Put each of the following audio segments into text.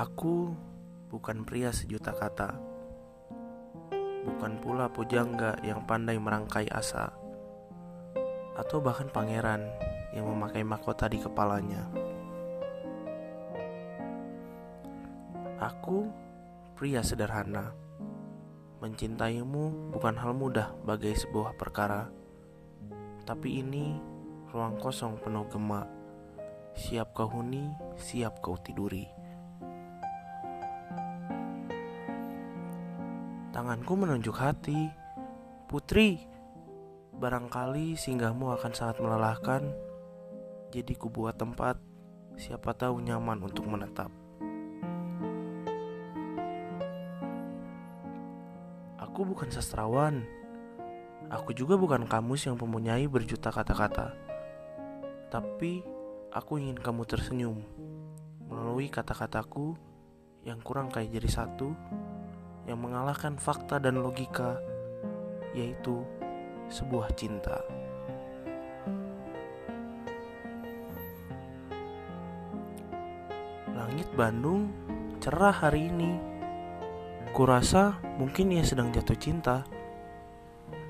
Aku bukan pria sejuta kata, bukan pula pujangga yang pandai merangkai asa, atau bahkan pangeran yang memakai mahkota di kepalanya. Aku pria sederhana. Mencintaimu bukan hal mudah bagai sebuah perkara, tapi ini ruang kosong penuh gema. Siap kau huni, siap kau tiduri. Tanganku menunjuk hati. Putri, barangkali singgahmu akan sangat melelahkan. Jadi ku buat tempat, siapa tahu nyaman untuk menetap. Aku bukan sastrawan. Aku juga bukan kamus yang mempunyai berjuta kata-kata. Tapi aku ingin kamu tersenyum melalui kata-kataku yang kurang kayak jadi satu yang mengalahkan fakta dan logika, yaitu sebuah cinta. Langit Bandung cerah hari ini. Kurasa mungkin ia sedang jatuh cinta.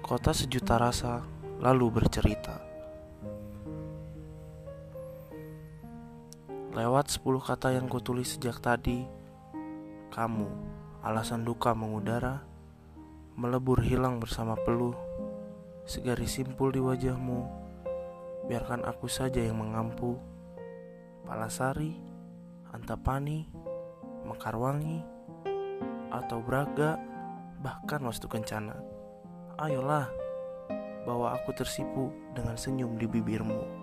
Kota sejuta rasa lalu bercerita. Lewat sepuluh kata yang kutulis sejak tadi, kamu alasan duka mengudara, melebur hilang bersama peluh, segaris simpul di wajahmu, biarkan aku saja yang mengampu. Palasari, Antapani, Mekarwangi, atau Braga, bahkan Wastu Kencana. Ayolah, bawa aku tersipu dengan senyum di bibirmu.